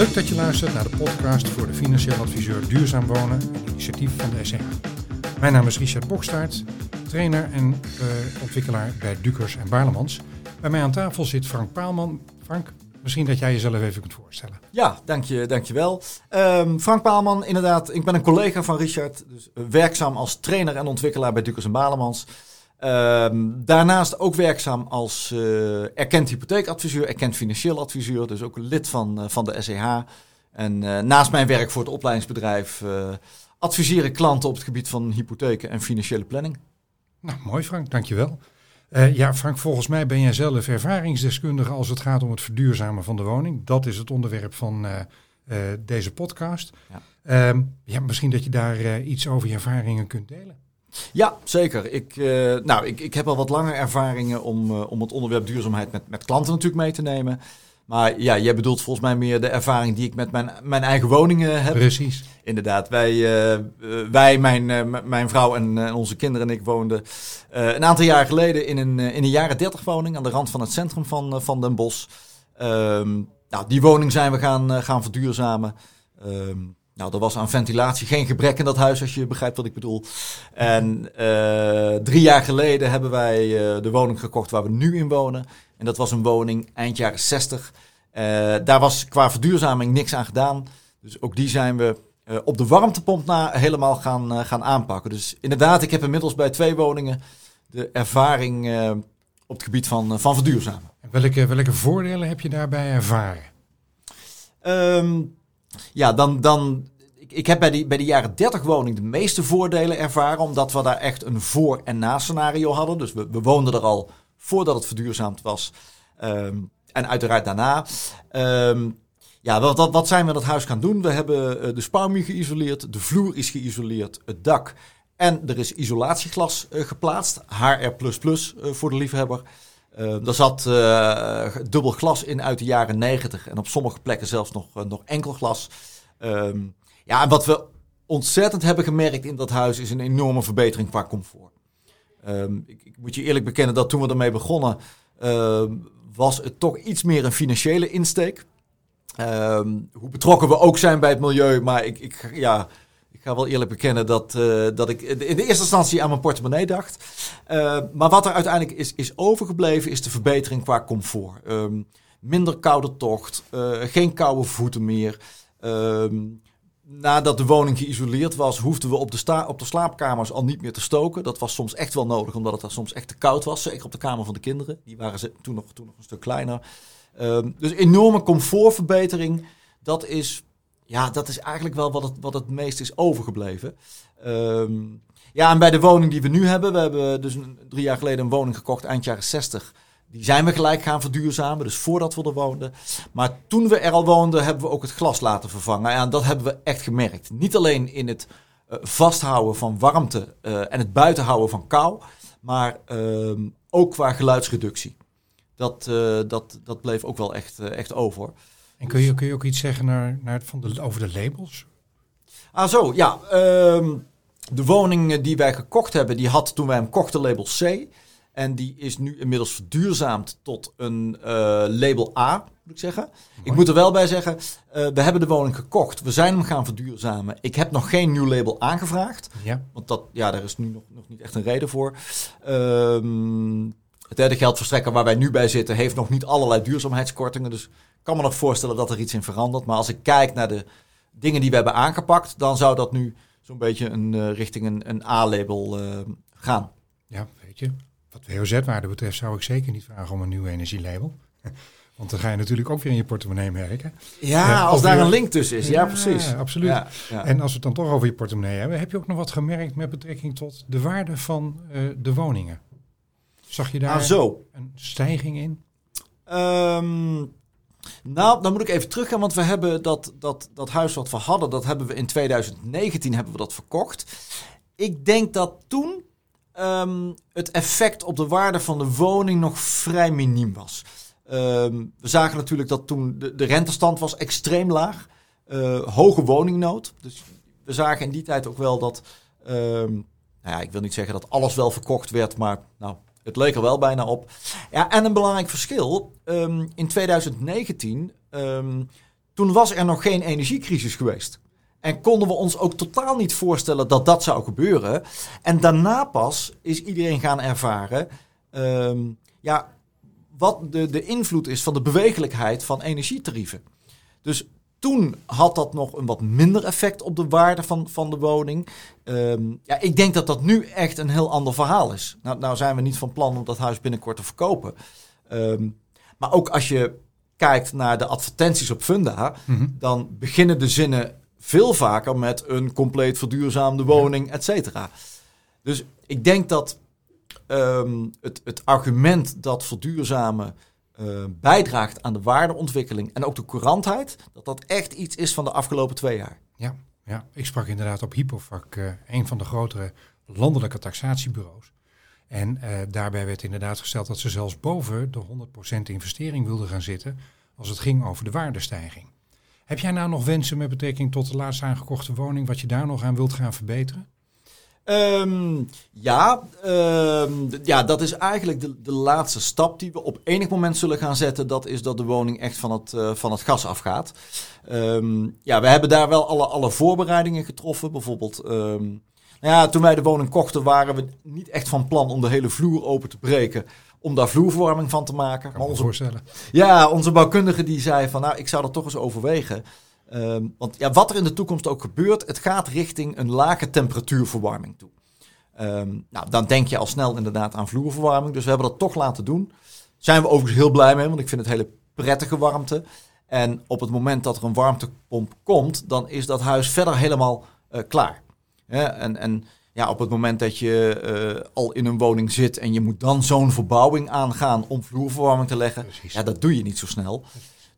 Leuk dat je luistert naar de podcast voor de financieel adviseur Duurzaam Wonen, een initiatief van de SCH. Mijn naam is Richard Bokstaart, trainer en uh, ontwikkelaar bij Dukers en Baarlemans. Bij mij aan tafel zit Frank Paalman. Frank, misschien dat jij jezelf even kunt voorstellen. Ja, dank je, dankjewel. Um, Frank Paalman, inderdaad, ik ben een collega van Richard, dus werkzaam als trainer en ontwikkelaar bij Dukers en Baarlemans. Um, daarnaast ook werkzaam als uh, erkend hypotheekadviseur, erkend financieel adviseur, dus ook lid van, uh, van de SEH. En uh, naast mijn werk voor het opleidingsbedrijf adviseer ik klanten op het gebied van hypotheken en financiële planning. Nou, mooi Frank, dankjewel. Ja, Frank, volgens mij ben jij zelf ervaringsdeskundige als het gaat om het verduurzamen van de woning. Dat is het onderwerp van deze podcast. Ja. Uh, ja, misschien dat je daar iets over je ervaringen kunt delen. Ja, zeker. Ik, nou, ik, ik heb al wat langer ervaringen om, om het onderwerp duurzaamheid met, met klanten natuurlijk mee te nemen. Maar ja, jij bedoelt volgens mij meer de ervaring die ik met mijn, mijn eigen woningen heb. Precies. Inderdaad, wij, uh, wij mijn, mijn vrouw en onze kinderen en ik woonden een aantal jaar geleden in een, in een jaren 30 woning aan de rand van het centrum van, van Den Bosch. Um, nou, die woning zijn we gaan, gaan verduurzamen. Um, nou, er was aan ventilatie geen gebrek in dat huis, als je begrijpt wat ik bedoel. En drie jaar geleden hebben wij de woning gekocht waar we nu in wonen. En dat was een woning eind jaren 60. Uh, daar was qua verduurzaming niks aan gedaan. Dus ook die zijn we op de warmtepomp na helemaal gaan, gaan aanpakken. Dus inderdaad, ik heb inmiddels bij twee woningen de ervaring op het gebied van, van verduurzamen. Welke, welke voordelen heb je daarbij ervaren? Um, ja, dan, dan ik, heb bij bij die jaren 30 woning de meeste voordelen ervaren, omdat we daar echt een voor- en na-scenario hadden. Dus we, we woonden er al voordat het verduurzaamd was. Um, en uiteraard daarna. Um, ja, wat, wat, wat, zijn we dat huis gaan doen? We hebben uh, de spouwmuur geïsoleerd, de vloer is geïsoleerd, het dak. En er is isolatieglas uh, geplaatst, HR++ uh, voor de liefhebber. Uh, er zat dubbel glas in uit de jaren 90 en op sommige plekken zelfs nog, nog enkel glas. Um, ja, en wat we ontzettend hebben gemerkt in dat huis is een enorme verbetering qua comfort. Um, ik, ik, moet je eerlijk bekennen dat toen we ermee begonnen, was het toch iets meer een financiële insteek. Hoe betrokken we ook zijn bij het milieu, maar ik, ik, ja, ik ga wel eerlijk bekennen dat, uh, dat ik in de eerste instantie aan mijn portemonnee dacht. Uh, maar wat er uiteindelijk is, is overgebleven, is de verbetering qua comfort. Um, minder koude tocht, uh, geen koude voeten meer. Um, nadat de woning geïsoleerd was, hoefden we op de, op de slaapkamers al niet meer te stoken. Dat was soms echt wel nodig, omdat het daar soms echt te koud was. Zeker op de kamer van de kinderen. Die waren ze toen nog, toen nog een stuk kleiner. Um, dus enorme comfortverbetering. Dat is, ja, dat is eigenlijk wel wat het, wat het meest is overgebleven. Um, ja, en bij de woning die we nu hebben. We hebben dus drie jaar geleden een woning gekocht, eind jaren 60. Die zijn we gelijk gaan verduurzamen, dus voordat we er woonden. Maar toen we er al woonden, hebben we ook het glas laten vervangen. En dat hebben we echt gemerkt. Niet alleen in het uh, vasthouden van warmte uh, en het buitenhouden van kou, maar uh, ook qua geluidsreductie. Dat, uh, dat, dat bleef ook wel echt, echt over. En kun je, kun je ook iets zeggen naar, naar van de, over de labels? Ah, zo, ja. Ehm, de woning die wij gekocht hebben, die had toen wij hem kochten label C. En die is nu inmiddels verduurzaamd tot een uh, label A, moet ik zeggen. Mooi. Ik moet er wel bij zeggen, uh, we hebben de woning gekocht. We zijn hem gaan verduurzamen. Ik heb nog geen nieuw label aangevraagd. Ja. Want dat, ja, daar is nu nog, nog niet echt een reden voor. Um, het derde geldverstrekker waar wij nu bij zitten... heeft nog niet allerlei duurzaamheidskortingen. Dus ik kan me nog voorstellen dat er iets in verandert. Maar als ik kijk naar de dingen die we hebben aangepakt... dan zou dat nu zo'n beetje een, uh, richting een, een A-label gaan. Ja, weet je. Wat WOZ-waarde betreft zou ik zeker niet vragen om een nieuw energielabel. Want dan ga je natuurlijk ook weer in je portemonnee merken. Ja, ja als daar weer... een link tussen is. Ja, ja precies. Absoluut. Ja, ja. En als we het dan toch over je portemonnee hebben, heb je ook nog wat gemerkt met betrekking tot de waarde van de woningen? Zag je daar ah, zo. een stijging in? Um, nou, dan moet ik even teruggaan, want we hebben dat, dat, dat huis wat we hadden, dat hebben we in 2019 hebben we dat verkocht. Ik denk dat toen um, het effect op de waarde van de woning nog vrij miniem was. Um, we zagen natuurlijk dat toen de, de rentestand was extreem laag. Uh, hoge woningnood. Dus we zagen in die tijd ook wel dat... Um, nou ja, ik wil niet zeggen dat alles wel verkocht werd, maar nou, het leek er wel bijna op. Ja, en een belangrijk verschil. in 2019 toen was er nog geen energiecrisis geweest. En konden we ons ook totaal niet voorstellen dat dat zou gebeuren. En daarna pas is iedereen gaan ervaren ehm, ja, wat de, de invloed is van de bewegelijkheid van energietarieven. Dus toen had dat nog een wat minder effect op de waarde van, van de woning. Ehm, ja, ik denk dat dat nu echt een heel ander verhaal is. Nou, nou zijn we niet van plan om dat huis binnenkort te verkopen. Ehm, maar ook als je kijkt naar de advertenties op Funda, Mhm. dan beginnen de zinnen veel vaker met een compleet verduurzaamde woning, et cetera. Dus ik denk dat ehm, het, het argument dat verduurzamen eh, bijdraagt aan de waardeontwikkeling en ook de courantheid, dat dat echt iets is van de afgelopen twee jaar. Ja, ja, ik sprak inderdaad op Hypovac, eh een van de grotere landelijke taxatiebureaus. En eh, daarbij werd inderdaad gesteld dat ze zelfs boven de 100% investering wilden gaan zitten als het ging over de waardestijging. Heb jij nou nog wensen met betrekking tot de laatst aangekochte woning, wat je daar nog aan wilt gaan verbeteren? Ehm, ja, ehm, ja, dat is eigenlijk de, de laatste stap die we op enig moment zullen gaan zetten. Dat is dat de woning echt van het, eh, van het gas afgaat. Ehm, ja, we hebben daar wel alle, alle voorbereidingen getroffen. Bijvoorbeeld, nou ja, toen wij de woning kochten waren we niet echt van plan om de hele vloer open te breken. Om daar vloerverwarming van te maken. Kan Maar onze voorstellen. ja, onze bouwkundige die zei van nou, ik zou dat toch eens overwegen. Ehm, want ja, wat er in de toekomst ook gebeurt, het gaat richting een lage temperatuurverwarming toe. Ehm, nou, dan denk je al snel inderdaad aan vloerverwarming. Dus we hebben dat toch laten doen. Zijn we overigens heel blij mee, want ik vind het hele prettige warmte. En op het moment dat er een warmtepomp komt, dan is dat huis verder helemaal eh, klaar. Ja, en, en ja, op het moment dat je eh, al in een woning zit en je moet dan zo'n verbouwing aangaan om vloerverwarming te leggen, Precies. ja, dat doe je niet zo snel.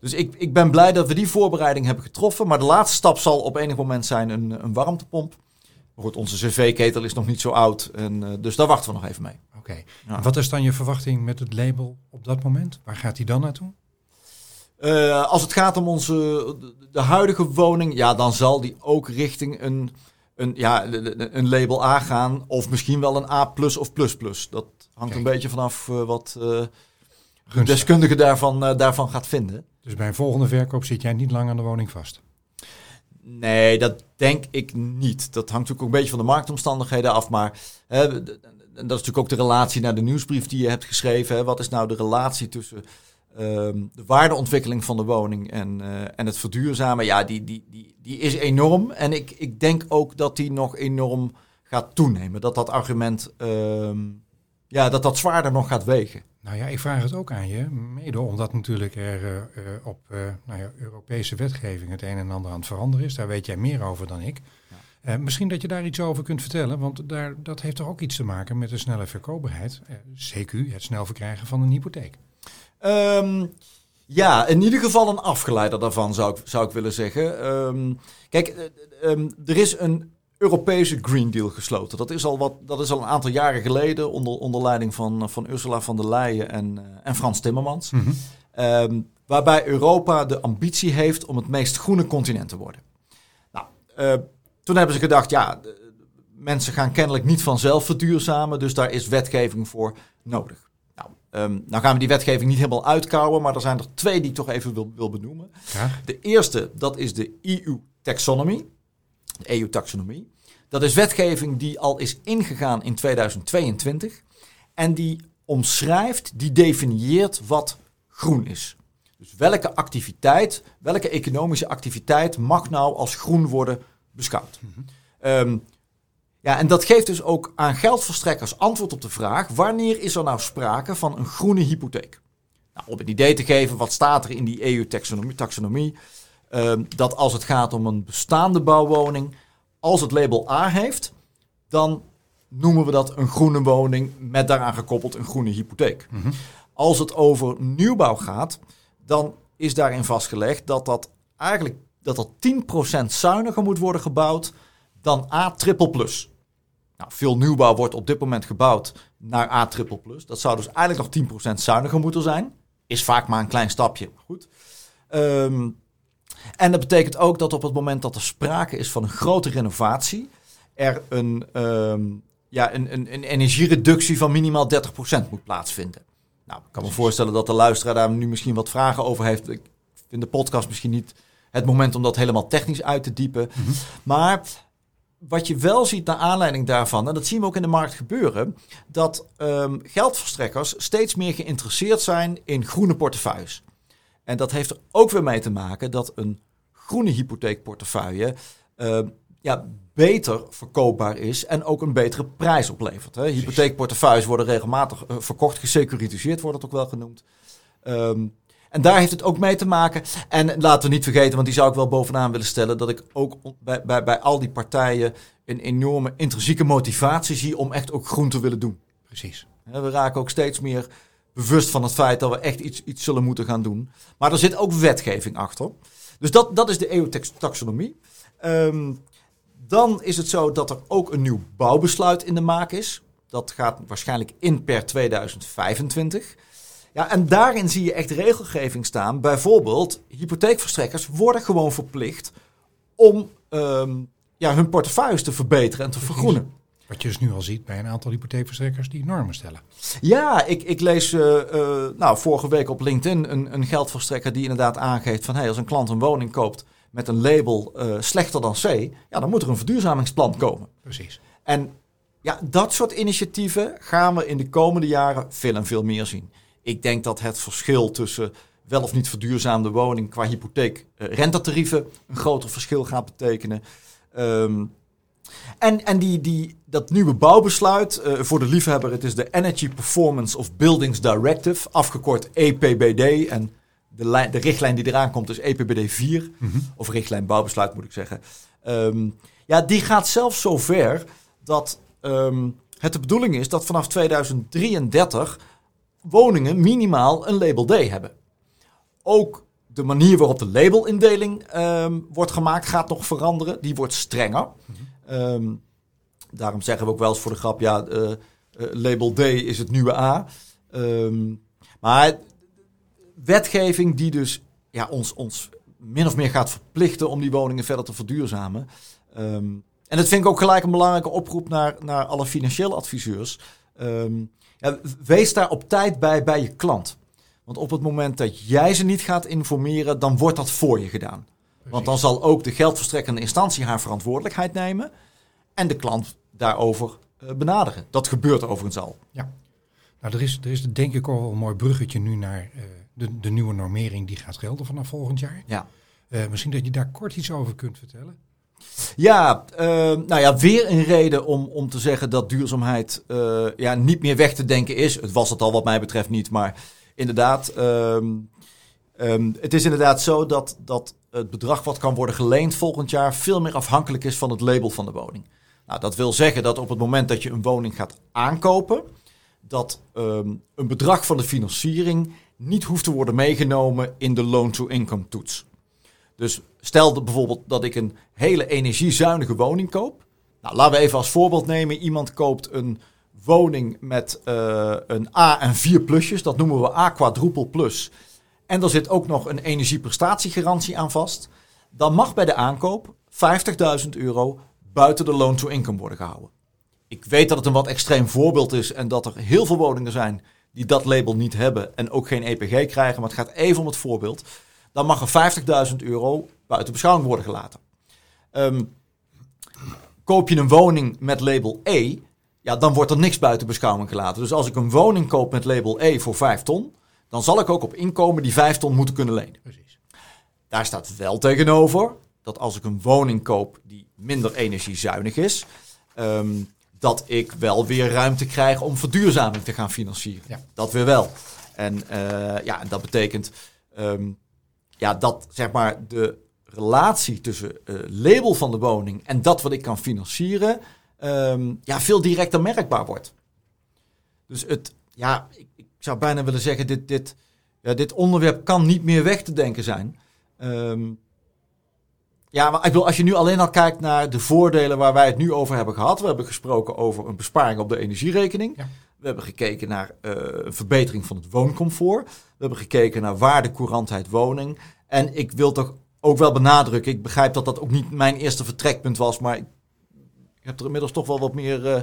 Dus ik, ik ben blij dat we die voorbereiding hebben getroffen. Maar de laatste stap zal op enig moment zijn een, een warmtepomp. Maar goed, onze cv-ketel is nog niet zo oud. En, eh, dus daar wachten we nog even mee. Oké. Ja. Wat is dan je verwachting met het label op dat moment? Waar gaat die dan naartoe? Eh, als het gaat om onze de, huidige woning, ja, dan zal die ook richting een, een, ja, een label A gaan. Of misschien wel een A of plus plus. Dat hangt Kijk. een beetje vanaf eh, wat de deskundige daarvan, eh, daarvan gaat vinden. Dus bij een volgende verkoop zit jij niet lang aan de woning vast. Nee, dat denk ik niet. Dat hangt natuurlijk ook een beetje van de marktomstandigheden af. Maar hè, dat is natuurlijk ook de relatie naar de nieuwsbrief die je hebt geschreven. Hè. Wat is nou de relatie tussen ehm, de waardeontwikkeling van de woning en, eh, en het verduurzamen? Ja, die, die, die, die is enorm. En ik, ik denk ook dat die nog enorm gaat toenemen. Dat dat argument, ehm, ja, dat dat zwaarder nog gaat wegen. Nou ja, ik vraag het ook aan je, mede omdat natuurlijk er eh, eh, op eh, nou ja, Europese wetgeving het een en ander aan het veranderen is. Daar weet jij meer over dan ik. Ja. Misschien dat je daar iets over kunt vertellen, want daar, dat heeft toch ook iets te maken met de snelle verkoopbaarheid, CQ, het snel verkrijgen van een hypotheek. Ehm, ja, in ieder geval een afgeleider daarvan zou ik, zou ik willen zeggen. Ehm, kijk, eh, eh, ehm, er is een Europese Green Deal gesloten. Dat is al, wat, dat is al een aantal jaren geleden onder, onder leiding van, van Ursula von der Leyen en, eh, en Frans Timmermans. Ehm, waarbij Europa de ambitie heeft om het meest groene continent te worden. Nou, eh, toen hebben ze gedacht, ja, de- mensen gaan kennelijk niet vanzelf verduurzamen, dus daar is wetgeving voor nodig. Nou, ehm, nou gaan we die wetgeving niet helemaal uitkouwen, maar er zijn er twee die ik toch even wil, wil benoemen. Graag. De eerste, dat is de EU Taxonomy. De EU-taxonomie. Dat is wetgeving die al is ingegaan in 2022. En die omschrijft, die definieert wat groen is. Dus welke activiteit, welke economische activiteit mag nou als groen worden beschouwd? Ehm, ja, en dat geeft dus ook aan geldverstrekkers antwoord op de vraag: wanneer is er nou sprake van een groene hypotheek? Nou, om een idee te geven, wat staat er in die EU-taxonomie? Ehm, dat als het gaat om een bestaande bouwwoning, als het label A heeft, dan noemen we dat een groene woning met daaraan gekoppeld een groene hypotheek. Als het over nieuwbouw gaat, dan is daarin vastgelegd dat dat eigenlijk dat dat 10% zuiniger moet worden gebouwd dan A triple plus. Nou, veel nieuwbouw wordt op dit moment gebouwd naar A triple plus. Dat zou dus eigenlijk nog 10% zuiniger moeten zijn. Is vaak maar een klein stapje. Goed. Ehm, en dat betekent ook dat op het moment dat er sprake is van een grote renovatie, er een, ehm, ja, een, een, een energiereductie van minimaal 30% moet plaatsvinden. Nou, ik kan me voorstellen dat de luisteraar daar nu misschien wat vragen over heeft. Ik vind de podcast misschien niet het moment om dat helemaal technisch uit te diepen. Maar wat je wel ziet naar aanleiding daarvan, en dat zien we ook in de markt gebeuren, dat ehm, geldverstrekkers steeds meer geïnteresseerd zijn in groene portefeuilles. En dat heeft er ook weer mee te maken dat een groene hypotheekportefeuille ehm, ja, beter verkoopbaar is en ook een betere prijs oplevert. Hè. Hypotheekportefeuilles worden regelmatig uh, verkocht, gesecuritiseerd wordt het ook wel genoemd. Ehm, en daar heeft het ook mee te maken. En laten we niet vergeten, want die zou ik wel bovenaan willen stellen, dat ik ook bij, bij, bij al die partijen een enorme intrinsieke motivatie zie om echt ook groen te willen doen. Precies. We raken ook steeds meer bewust van het feit dat we echt iets, iets zullen moeten gaan doen. Maar er zit ook wetgeving achter. Dus dat, dat is de EU-taxonomie. Um, dan is het zo dat er ook een nieuw bouwbesluit in de maak is. Dat gaat waarschijnlijk in per 2025. Ja, en daarin zie je echt regelgeving staan. Bijvoorbeeld, hypotheekverstrekkers worden gewoon verplicht om um, ja, hun portefeuilles te verbeteren en te vergroenen. Wat je dus nu al ziet bij een aantal hypotheekverstrekkers die normen stellen. Ja, ik, ik lees uh, uh, nou, vorige week op LinkedIn een, een geldverstrekker die inderdaad aangeeft van hey, als een klant een woning koopt met een label uh, slechter dan C, ja, dan moet er een verduurzamingsplan komen. Precies. En ja, dat soort initiatieven gaan we in de komende jaren veel en veel meer zien. Ik denk dat het verschil tussen wel of niet verduurzaamde woning qua hypotheek rentetarieven een groter verschil gaat betekenen. Um, en en die, die, dat nieuwe bouwbesluit, uh, voor de liefhebber, het is de Energy Performance of Buildings Directive, afgekort EPBD. En de, de richtlijn die eraan komt is EPBD 4, mm -hmm. of richtlijn bouwbesluit moet ik zeggen. Um, ja, die gaat zelfs zover dat um, het de bedoeling is dat vanaf 2033 woningen minimaal een label D hebben. Ook de manier waarop de labelindeling um, wordt gemaakt gaat nog veranderen. Die wordt strenger. Mm -hmm. Um, daarom zeggen we ook wel eens voor de grap, ja, uh, uh, label D is het nieuwe A. Um, maar wetgeving die dus ja, ons, ons min of meer gaat verplichten om die woningen verder te verduurzamen. Um, en dat vind ik ook gelijk een belangrijke oproep naar, naar alle financiële adviseurs. Ja, wees daar op tijd bij bij je klant. Want op het moment dat jij ze niet gaat informeren, dan wordt dat voor je gedaan. Precies. Want dan zal ook de geldverstrekkende instantie haar verantwoordelijkheid nemen en de klant daarover uh, benaderen. Dat gebeurt overigens al. Ja, nou, er is, er is denk ik al een mooi bruggetje nu naar uh, de, de nieuwe normering die gaat gelden vanaf volgend jaar. Ja. Uh, misschien dat je daar kort iets over kunt vertellen. Ja, uh, nou ja, weer een reden om, om te zeggen dat duurzaamheid ja, niet meer weg te denken is. Het was het al wat mij betreft niet, maar inderdaad, um, um, het is inderdaad zo dat, dat het bedrag wat kan worden geleend volgend jaar veel meer afhankelijk is van het label van de woning. Nou, dat wil zeggen dat op het moment dat je een woning gaat aankopen, dat um, een bedrag van de financiering niet hoeft te worden meegenomen in de loan-to-income toets. Dus stel bijvoorbeeld dat ik een hele energiezuinige woning koop. Nou, laten we even als voorbeeld nemen. Iemand koopt een woning met uh, een A en 4 plusjes. Dat noemen we A quadruple plus. En er zit ook nog een energieprestatiegarantie aan vast. Dan mag bij de aankoop 50.000 euro buiten de loan-to-income worden gehouden. Ik weet dat het een wat extreem voorbeeld is en dat er heel veel woningen zijn die dat label niet hebben en ook geen EPG krijgen. Maar het gaat even om het voorbeeld dan mag er 50.000 euro buiten beschouwing worden gelaten. Um, koop je een woning met label E, ja, dan wordt er niks buiten beschouwing gelaten. Dus als ik een woning koop met label E voor 5 ton, dan zal ik ook op inkomen die 5 ton moeten kunnen lenen. Precies. Daar staat wel tegenover dat als ik een woning koop die minder energiezuinig is, um, dat ik wel weer ruimte krijg om verduurzaming te gaan financieren. Ja. Dat weer wel. En uh, ja, dat betekent um, ja, dat zeg maar de relatie tussen uh, label van de woning en dat wat ik kan financieren, um, ja, veel directer merkbaar wordt. Dus het, ja, ik, ik zou bijna willen zeggen, dit, dit, ja, dit onderwerp kan niet meer weg te denken zijn. Um, ja, maar ik wil, als je nu alleen al kijkt naar de voordelen waar wij het nu over hebben gehad. We hebben gesproken over een besparing op de energierekening. Ja. We hebben gekeken naar uh, een verbetering van het wooncomfort. We hebben gekeken naar waardecourantheid woning. En ik wil toch ook wel benadrukken, ik begrijp dat dat ook niet mijn eerste vertrekpunt was, maar ik heb er inmiddels toch wel wat meer, uh,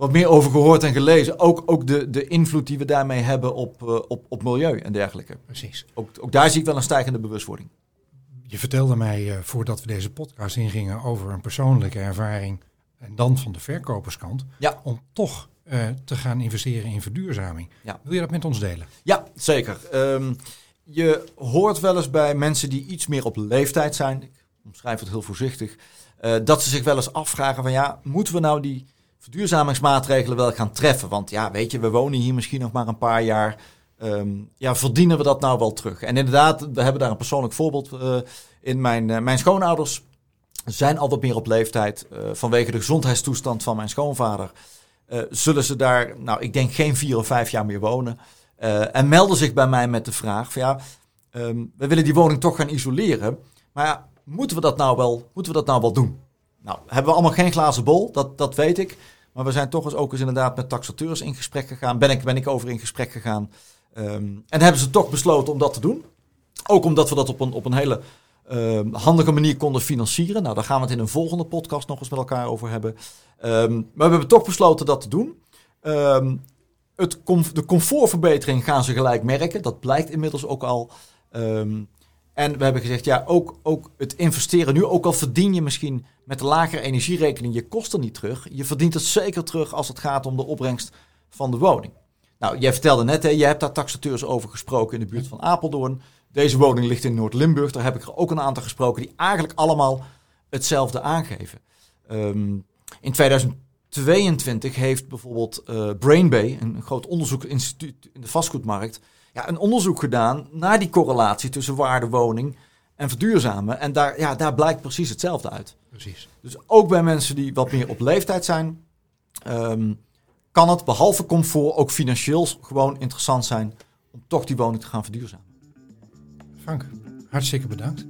wat meer over gehoord en gelezen. Ook, ook de, de invloed die we daarmee hebben op, uh, op, op milieu en dergelijke. Precies. Ook, ook daar zie ik wel een stijgende bewustwording. je vertelde mij uh, voordat we deze podcast ingingen over een persoonlijke ervaring en dan van de verkoperskant, ja. om toch uh, te gaan investeren in verduurzaming. Ja. Wil je dat met ons delen? Ja, zeker. Um, je hoort wel eens bij mensen die iets meer op leeftijd zijn, ik omschrijf het heel voorzichtig, dat ze zich wel eens afvragen van ja, moeten we nou die verduurzamingsmaatregelen wel gaan treffen? Want ja, weet je, we wonen hier misschien nog maar een paar jaar. Um, ja, verdienen we dat nou wel terug? En inderdaad, we hebben daar een persoonlijk voorbeeld uh, in. Mijn, uh, mijn schoonouders zijn al wat meer op leeftijd. Uh, vanwege de gezondheidstoestand van mijn schoonvader. zullen ze daar, nou, ik denk geen vier of vijf jaar meer wonen. en melden zich bij mij met de vraag: van ja, um, we willen die woning toch gaan isoleren. Maar ja, moeten we dat nou wel, moeten we dat nou wel doen? Nou, hebben we allemaal geen glazen bol, dat, dat weet ik. Maar we zijn toch eens ook eens inderdaad met taxateurs in gesprek gegaan. Ben ik, ben ik over in gesprek gegaan. Um, en hebben ze toch besloten om dat te doen. Ook omdat we dat op een, op een hele uh, handige manier konden financieren. Nou, daar gaan we het in een volgende podcast nog eens met elkaar over hebben. Um, maar we hebben toch besloten dat te doen. Um, het de comfortverbetering gaan ze gelijk merken. Dat blijkt inmiddels ook al. En we hebben gezegd, ja, ook, ook het investeren nu, ook al verdien je misschien met de lagere energierekening je kosten niet terug. Je verdient het zeker terug als het gaat om de opbrengst van de woning. Nou, jij vertelde net, hè, je hebt daar taxateurs over gesproken in de buurt van Apeldoorn. Deze woning ligt in Noord-Limburg. Daar heb ik er ook een aantal gesproken die eigenlijk allemaal hetzelfde aangeven. Um, in 2022 heeft bijvoorbeeld uh, Brainbay, een groot onderzoeksinstituut in de vastgoedmarkt, ja, een onderzoek gedaan naar die correlatie tussen waarde woning en verduurzamen. En daar, ja, daar blijkt precies hetzelfde uit. Precies. Dus ook bij mensen die wat meer op leeftijd zijn, um, kan het behalve comfort ook financieel gewoon interessant zijn om toch die woning te gaan verduurzamen. Frank, hartstikke bedankt.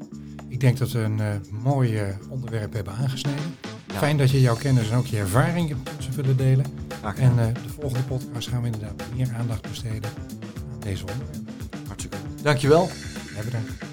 Ik denk dat we een uh, mooi uh, onderwerp hebben aangesneden. Ja. Fijn dat je jouw kennis en ook je ervaring ons willen delen. En uh, de volgende podcast gaan we inderdaad meer aandacht besteden deze onderwerpen. Hartstikke. Dankjewel. Ja, bedankt.